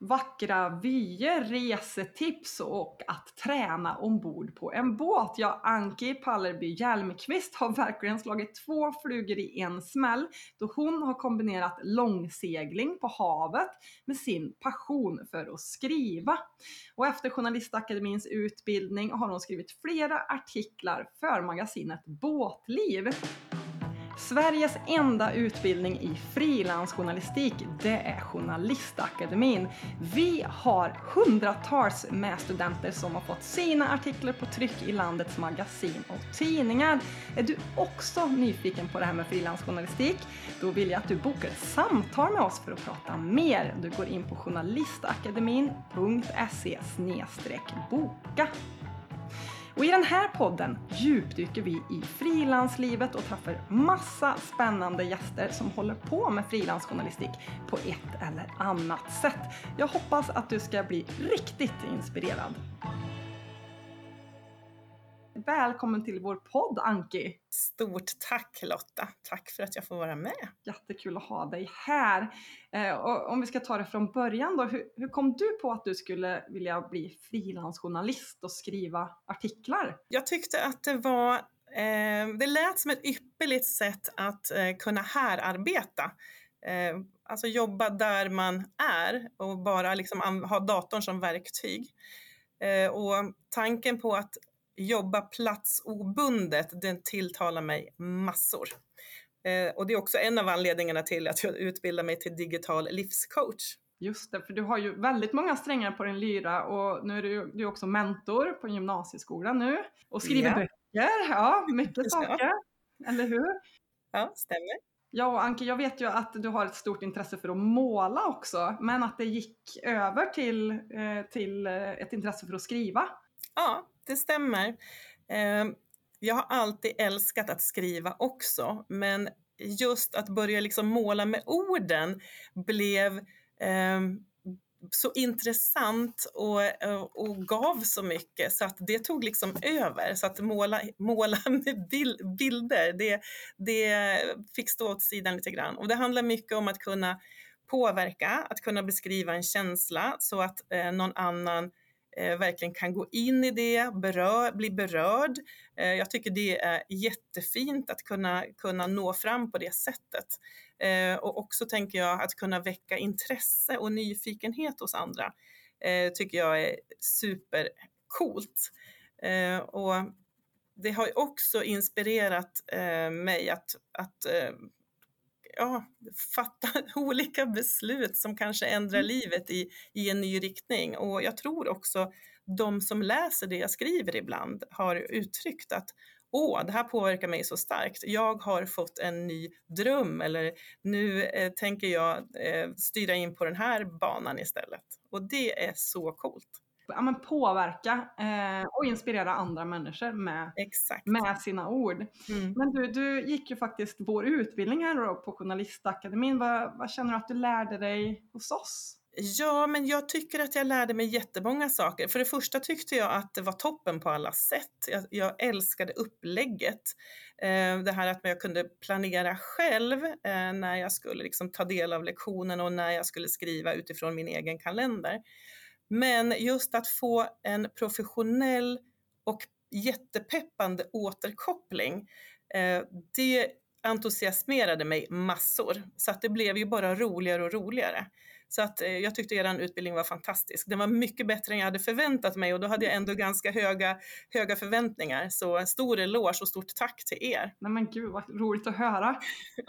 vackra vyer, resetips och att träna ombord på en båt. Ja, Anki Pallerby Hjelmqvist har verkligen slagit två flugor i en smäll då hon har kombinerat långsegling på havet med sin passion för att skriva. Och efter Journalistakademins utbildning har hon skrivit flera artiklar för magasinet Båtliv. Sveriges enda utbildning i frilansjournalistik, det är Journalistakademin. Vi har hundratals med studenter som har fått sina artiklar på tryck i landets magasin och tidningar. Är du också nyfiken på det här med frilansjournalistik? Då vill jag att du bokar ett samtal med oss för att prata mer. Du går in på journalistakademin.se boka. Och i den här podden djupdyker vi i frilanslivet och träffar massa spännande gäster som håller på med frilansjournalistik på ett eller annat sätt. Jag hoppas att du ska bli riktigt inspirerad. Välkommen till vår podd Anki! Stort tack Lotta! Tack för att jag får vara med. Jättekul att ha dig här. Eh, och om vi ska ta det från början då, hur, hur kom du på att du skulle vilja bli frilansjournalist och skriva artiklar? Jag tyckte att det var eh, det lät som ett ypperligt sätt att eh, kunna härarbeta. Eh, alltså jobba där man är och bara liksom ha datorn som verktyg. Eh, och tanken på att jobba platsobundet, den tilltalar mig massor. Eh, och det är också en av anledningarna till att jag utbildar mig till digital livscoach. Just det, för du har ju väldigt många strängar på din lyra och nu är du, du är också mentor på gymnasieskolan nu och skriver ja. böcker. Ja, mycket saker. Eller hur? Ja, stämmer. Ja, och Anke, jag vet ju att du har ett stort intresse för att måla också, men att det gick över till, eh, till eh, ett intresse för att skriva. Ja, det stämmer. Ehm, jag har alltid älskat att skriva också, men just att börja liksom måla med orden blev eh, så intressant och, eh, och gav så mycket så att det tog liksom över. Så att måla, måla med bilder, det, det fick stå åt sidan lite grann. Och det handlar mycket om att kunna påverka, att kunna beskriva en känsla så att eh, någon annan eh, verkligen kan gå in i det, berör, bli berörd. Eh, jag tycker det är jättefint att kunna, kunna nå fram på det sättet. Eh, och också tänker jag att kunna väcka intresse och nyfikenhet hos andra eh, tycker jag är supercoolt. Eh, och det har också inspirerat eh, mig att, att eh, ja, fatta olika beslut som kanske ändrar mm. livet i, i en ny riktning. Och jag tror också de som läser det jag skriver ibland har uttryckt att åh, det här påverkar mig så starkt. Jag har fått en ny dröm eller nu eh, tänker jag eh, styra in på den här banan istället. Och det är så coolt ja, men påverka eh, och inspirera andra människor med, Exakt. med sina ord. Mm. Men du, du gick ju faktiskt vår utbildning här då på Journalistakademin. Vad, vad känner du att du lärde dig hos oss? Ja, men jag tycker att jag lärde mig jättemånga saker. För det första tyckte jag att det var toppen på alla sätt. Jag, jag älskade upplägget. Eh, det här att jag kunde planera själv eh, när jag skulle liksom ta del av lektionen och när jag skulle skriva utifrån min egen kalender. Men just att få en professionell och jättepeppande återkoppling, eh, det entusiasmerade mig massor. Så att det blev ju bara roligare och roligare. Så att eh, jag tyckte er utbildning var fantastisk. Den var mycket bättre än jag hade förväntat mig och då hade jag ändå ganska höga, höga förväntningar. Så stor eloge och stort tack till er. Nej men gud vad roligt att höra.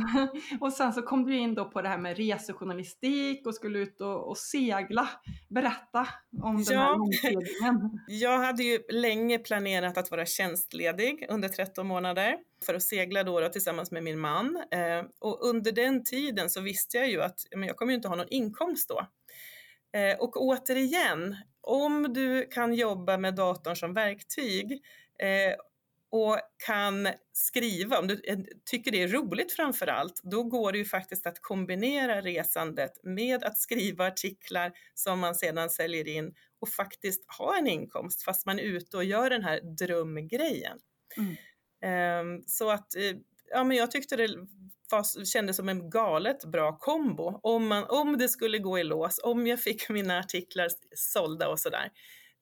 och sen så kom du in då på det här med resejournalistik och skulle ut och, och segla. Berätta om den ja. här långseglingen. Jag hade ju länge planerat att vara tjänstledig under 13 månader för att segla då, då tillsammans med min man. Eh, och under den tiden så visste jag ju att men jag kommer ju inte ha någon inkomst då. Eh, och återigen, om du kan jobba med datorn som verktyg eh, och kan skriva, om du eh, tycker det är roligt framför allt, då går det ju faktiskt att kombinera resandet med att skriva artiklar som man sedan säljer in och faktiskt ha en inkomst fast man är ute och gör den här drömgrejen. Mm. Um, så att, ja men jag tyckte det var, kändes som en galet bra kombo. Om, man, om det skulle gå i lås, om jag fick mina artiklar sålda och sådär.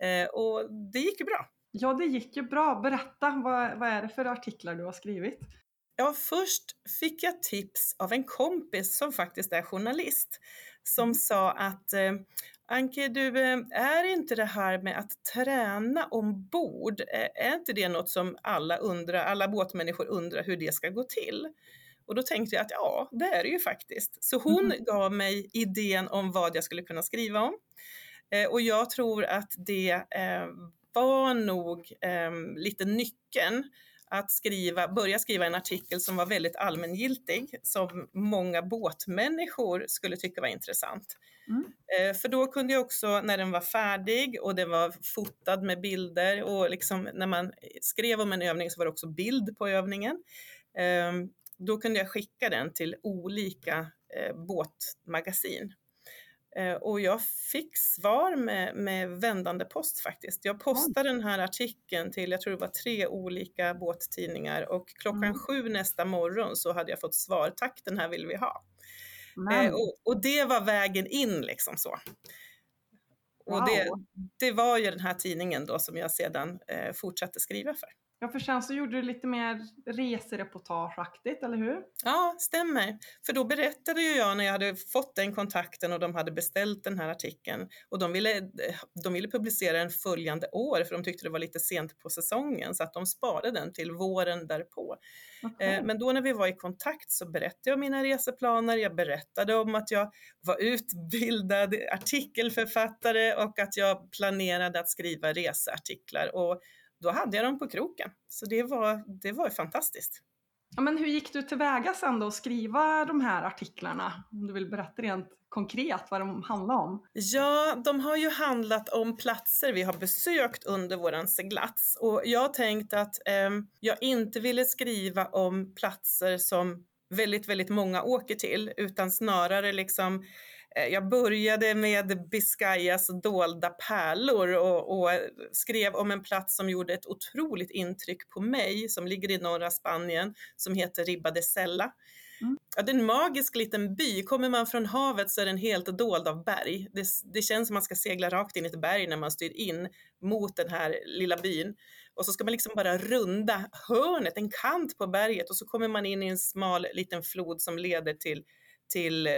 Eh, och det gick ju bra. Ja, det gick ju bra. Berätta, vad, vad är det för artiklar du har skrivit? Ja, först fick jag tips av en kompis som faktiskt är journalist som sa att eh, Anke, du, eh, är inte det här med att träna ombord, eh, är inte det något som alla undrar, alla båtmänniskor undrar hur det ska gå till? Och då tänkte jag att ja, det är det ju faktiskt. Så hon mm. gav mig idén om vad jag skulle kunna skriva om. Eh, och jag tror att det eh, var nog eh, lite nyckeln att skriva, börja skriva en artikel som var väldigt allmängiltig, som många båtmänniskor skulle tycka var intressant. Mm. Eh, för då kunde jag också, när den var färdig och den var fotad med bilder och liksom när man skrev om en övning så var det också bild på övningen. Ehm, då kunde jag skicka den till olika eh, båtmagasin. Eh, och jag fick svar med, med vändande post faktiskt. Jag postade den här artikeln till, jag tror det var tre olika båttidningar och klockan mm. sju nästa morgon så hade jag fått svar, tack den här vill vi ha. Eh, och, och, det var vägen in liksom så. Och wow. det, det var ju den här tidningen då som jag sedan eh, fortsatte skriva för. Ja, för sen så gjorde du lite mer resereportageaktigt, eller hur? Ja, stämmer. För då berättade ju jag när jag hade fått den kontakten och de hade beställt den här artikeln och de ville, de ville publicera den följande år för de tyckte det var lite sent på säsongen så att de sparade den till våren därpå. Okay. Eh, men då när vi var i kontakt så berättade jag om mina reseplaner, jag berättade om att jag var utbildad artikelförfattare och att jag planerade att skriva researtiklar och då hade jag dem på kroken. Så det var, det var fantastiskt. Ja, men hur gick du tillväga sen då att skriva de här artiklarna? Om du vill berätta rent konkret vad de handlar om? Ja, de har ju handlat om platser vi har besökt under våran seglats och jag tänkte att eh, jag inte ville skriva om platser som väldigt, väldigt många åker till utan snarare liksom jag började med Biscayas dolda pärlor och, och, skrev om en plats som gjorde ett otroligt intryck på mig som ligger i norra Spanien som heter Ribba de Sella. Mm. Ja, det är en magisk liten by. Kommer man från havet så är den helt dold av berg. Det, det känns som man ska segla rakt in i ett berg när man styr in mot den här lilla byn. Och så ska man liksom bara runda hörnet, en kant på berget och så kommer man in i en smal liten flod som leder till till eh,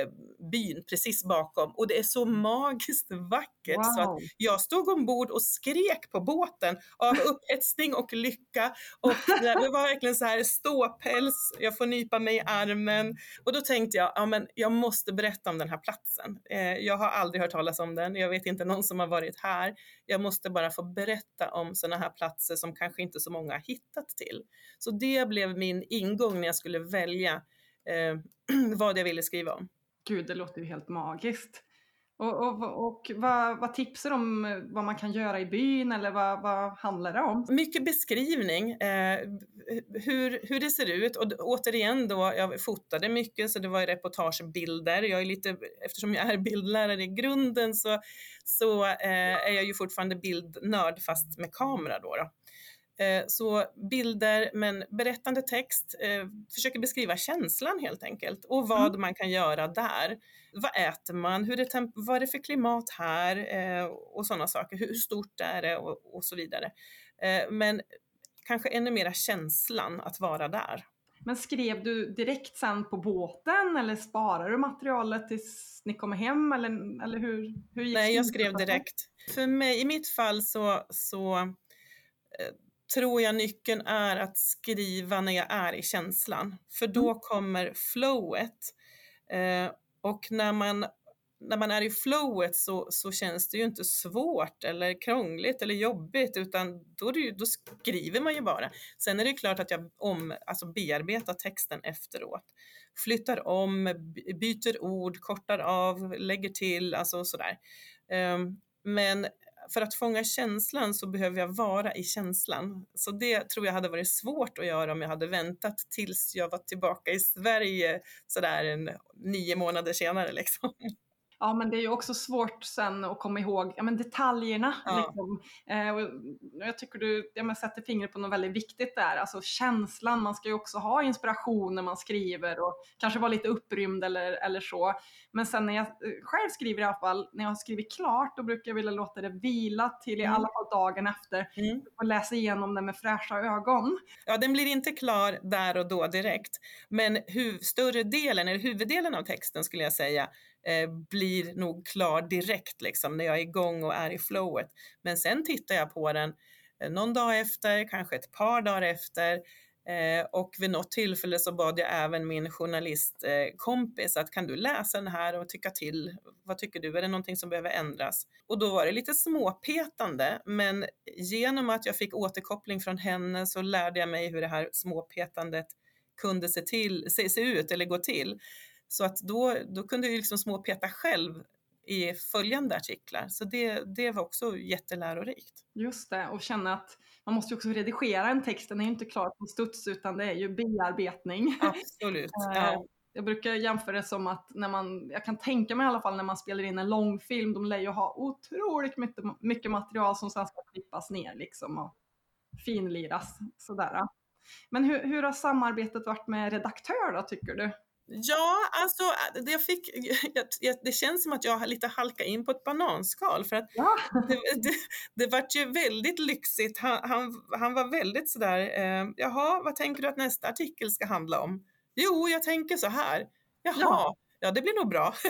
byn precis bakom och det är så magiskt vackert wow. så att jag stod ombord och skrek på båten av upphetsning och lycka och det var verkligen så här ståpäls, jag får nypa mig i armen och då tänkte jag, ja men jag måste berätta om den här platsen. Eh, jag har aldrig hört talas om den, jag vet inte någon som har varit här. Jag måste bara få berätta om sådana här platser som kanske inte så många har hittat till. Så det blev min ingång när jag skulle välja vad jag ville skriva om. Gud, det låter ju helt magiskt. Och, och, och vad, vad tipsar om vad man kan göra i byn eller vad, vad handlar det om? Mycket beskrivning, eh, hur, hur det ser ut och återigen då, jag fotade mycket så det var reportagebilder. Jag är lite, eftersom jag är bildlärare i grunden så, så eh, är jag ju fortfarande bildnörd fast med kamera då. då. Eh, så bilder, men berättande text, eh, försöker beskriva känslan helt enkelt och vad mm. man kan göra där. Vad äter man? Hur är vad är det för klimat här? Eh, och sådana saker. Hur stort är det? Och, och så vidare. Men kanske ännu mera känslan att vara där. Men skrev du direkt sen på båten eller sparar du materialet tills ni kommer hem eller, eller hur, hur gick Nej, jag skrev direkt. För mig, i mitt fall så, så tror jag nyckeln är att skriva när jag är i känslan. För då mm. kommer flowet. Eh, och när man, när man är i flowet så, så känns det ju inte svårt eller krångligt eller jobbigt utan då, ju, då skriver man ju bara. Sen är det klart att jag om, alltså bearbetar texten efteråt. Flyttar om, byter ord, kortar av, lägger till, alltså sådär. Eh, men för att fånga känslan så behöver jag vara i känslan. Så det tror jag hade varit svårt att göra om jag hade väntat tills jag var tillbaka i Sverige sådär en, nio månader senare liksom. Ja, men det är ju också svårt sen att komma ihåg ja, men detaljerna. Ja. Liksom. Eh, och jag tycker du ja, men sätter fingret på något väldigt viktigt där, alltså känslan. Man ska ju också ha inspiration när man skriver och kanske vara lite upprymd eller, eller så. Men sen när jag eh, själv skriver i alla fall, när jag har skrivit klart, då brukar jag vilja låta det vila till i Mm. alla fall dagen efter Mm. och läsa igenom det med fräscha ögon. Ja, den blir inte klar där och då direkt, men huv, större delen, eller huvuddelen av texten skulle jag säga, eh, blir nog klar direkt liksom när jag är igång och är i flowet. Men sen tittar jag på den eh, någon dag efter, kanske ett par dagar efter eh, och vid något tillfälle så bad jag även min journalistkompis eh, att kan du läsa den här och tycka till? Vad tycker du? Är det någonting som behöver ändras? Och då var det lite småpetande, men genom att jag fick återkoppling från henne så lärde jag mig hur det här småpetandet kunde se, till, se, se ut eller gå till. Så att då, då kunde jag liksom småpeta själv i följande artiklar. Så det, det var också jättelärorikt. Just det, och känna att man måste ju också redigera en text, den är ju inte klar på studs utan det är ju bearbetning. Absolut. Eh, Ja. Jag brukar jämföra det som att när man, jag kan tänka mig i alla fall när man spelar in en långfilm, de lär ju ha otroligt mycket, mycket material som sen ska klippas ner liksom och finliras sådär. Men hur, hur har samarbetet varit med redaktör då tycker du? Ja, alltså det, jag fick, jag, det känns som att jag har lite halkat in på ett bananskal för att Ja. det, det, det vart ju väldigt lyxigt. Han, han, han var väldigt sådär, eh, jaha, vad tänker du att nästa artikel ska handla om? Jo, jag tänker så här. Jaha, ja, Ja. det blir nog bra.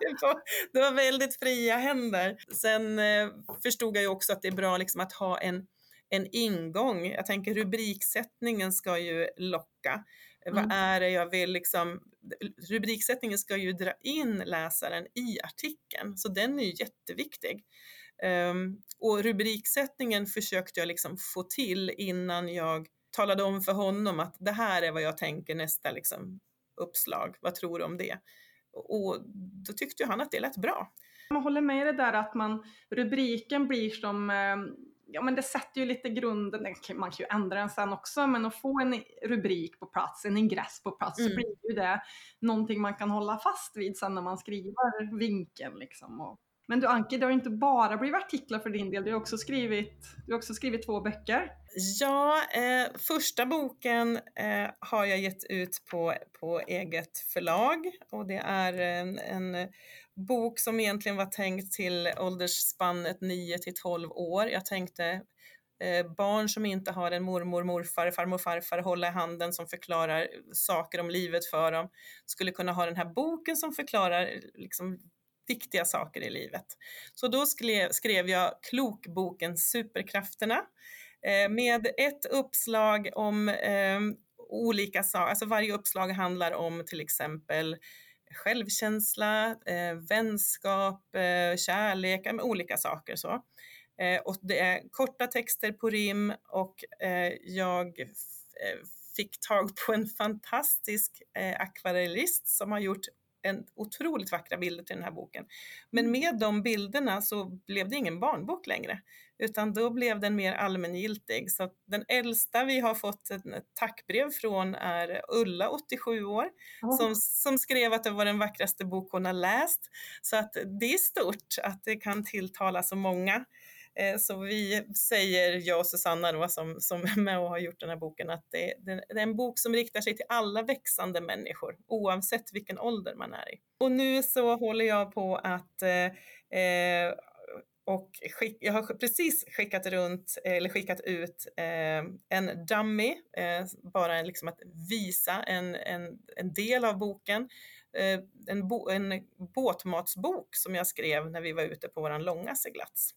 Det, var, det var väldigt fria händer. Sen eh, förstod jag ju också att det är bra liksom att ha en, en ingång. Jag tänker rubriksättningen ska ju locka. Vad Mm. är det jag vill liksom, rubriksättningen ska ju dra in läsaren i artikeln, så den är ju jätteviktig. Ehm, och rubriksättningen försökte jag liksom få till innan jag talade om för honom att det här är vad jag tänker nästa liksom, uppslag, vad tror du om det? Och då tyckte ju han att det lät bra. Man håller med i det där att man, rubriken blir som, eh, ja men det sätter ju lite grunden, man kan ju ändra den sen också, men att få en rubrik på plats, en ingress på plats, Mm. så blir ju det någonting man kan hålla fast vid sen när man skriver vinkeln liksom. Och, men du Anki, det har ju inte bara blivit artiklar för din del, du har också skrivit, du har också skrivit två böcker. Ja, eh, första boken eh, har jag gett ut på, på eget förlag och det är en, en bok som egentligen var tänkt till åldersspannet 9 till 12 år. Jag tänkte eh, barn som inte har en mormor, morfar, farmor, farfar hålla i handen som förklarar saker om livet för dem skulle kunna ha den här boken som förklarar liksom, viktiga saker i livet. Så då skrev, skrev jag klokboken Superkrafterna eh, med ett uppslag om eh, olika saker, alltså varje uppslag handlar om till exempel självkänsla, eh, vänskap, eh, kärlek, med olika saker så. Eh, och det är korta texter på rim och eh, jag eh, fick tag på en fantastisk eh, akvarellist som har gjort en otroligt vackra bilder till den här boken. Men med de bilderna så blev det ingen barnbok längre, utan då blev den mer allmängiltig. Så den äldsta vi har fått ett tackbrev från är Ulla, 87 år, som, som skrev att det var den vackraste bok hon har läst. Så att det är stort att det kan tilltala så många. Eh, så vi säger, jag och Susanna då, som, som är med och har gjort den här boken, att det, det det är en bok som riktar sig till alla växande människor, oavsett vilken ålder man är i. Och nu så håller jag på att eh, eh, och skick, jag har precis skickat runt, eller skickat ut eh, en dummy, eh, bara en, liksom att visa en, en, en del av boken. Eh, en, bo, en båtmatsbok som jag skrev när vi var ute på vår långa seglats.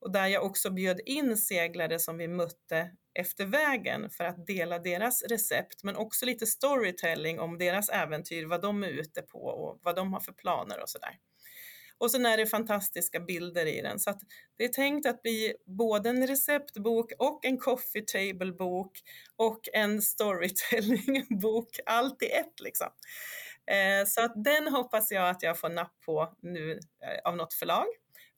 Och där jag också bjöd in seglare som vi mötte efter vägen för att dela deras recept, men också lite storytelling om deras äventyr, vad de är ute på och vad de har för planer och sådär. Och sen är det fantastiska bilder i den, så att det är tänkt att bli både en receptbok och en coffee table bok och en storytelling-bok, allt i ett liksom. Eh, så att den hoppas jag att jag får napp på nu eh, av något förlag.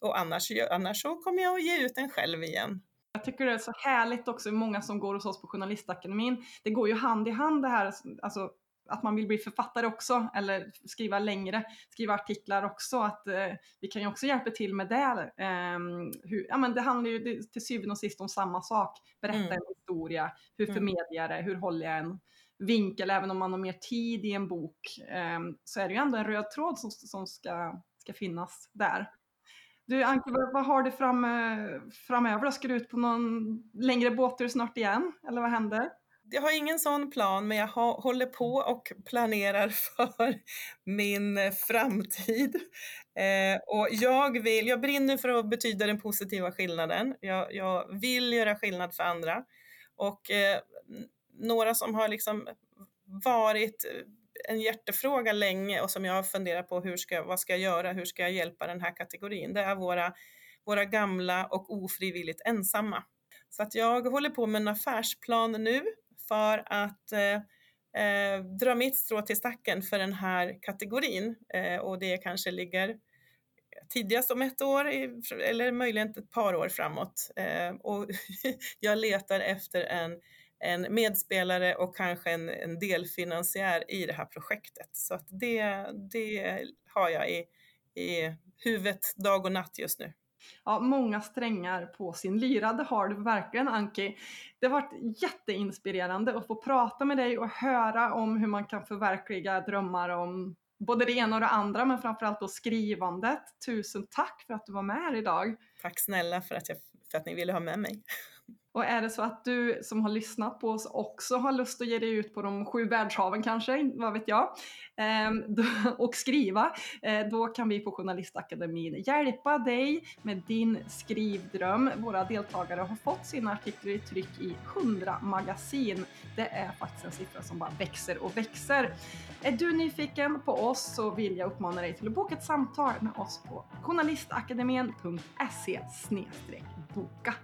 Och annars, annars så kommer jag att ge ut den själv igen. Jag tycker det är så härligt också, många som går hos oss på Journalistakademin. Det går ju hand i hand det här, alltså att man vill bli författare också eller skriva längre, skriva artiklar också. Att eh, vi kan ju också hjälpa till med det. Eh, hur, ja, men det handlar ju till syvende och sist om samma sak. Berätta mm. en historia, hur mm. förmedlar jag det, hur håller jag en vinkel, även om man har mer tid i en bok, eh, så är det ju ändå en röd tråd som, som ska, ska finnas där. Du Anke, vad, vad har du fram, eh, framöver? Ska du ut på någon längre båttur snart igen? Eller vad händer? Jag har ingen sån plan, men jag håller på och planerar för min eh, framtid. Eh, och jag, vill, jag brinner för att betyda den positiva skillnaden. Jag, jag vill göra skillnad för andra. Och eh, några som har liksom varit eh, en hjärtefråga länge och som jag har funderat på hur ska, vad ska jag göra, hur ska jag hjälpa den här kategorin? Det är våra, våra gamla och ofrivilligt ensamma. Så att jag håller på med en affärsplan nu för att eh, eh, dra mitt strå till stacken för den här kategorin eh, och det kanske ligger tidigast om ett år eller möjligen ett par år framåt. Eh, och jag letar efter en en medspelare och kanske en, en delfinansiär i det här projektet. Så att det, det har jag i, i huvudet dag och natt just nu. Ja, många strängar på sin lyra, det har du verkligen Anki. Det har varit jätteinspirerande att få prata med dig och höra om hur man kan förverkliga drömmar om både det ena och det andra, men framförallt då skrivandet. Tusen tack för att du var med här idag. Tack snälla för att, jag, för att ni ville ha med mig. Och är det så att du som har lyssnat på oss också har lust att ge dig ut på de sju världshaven kanske, vad vet jag, ehm, och skriva, eh, då kan vi på Journalistakademin hjälpa dig med din skrivdröm. Våra deltagare har fått sina artiklar i tryck i 100 magasin. Det är faktiskt en siffra som bara växer och växer. Är du nyfiken på oss så vill jag uppmana dig till att boka ett samtal med oss på journalistakademin.se boka.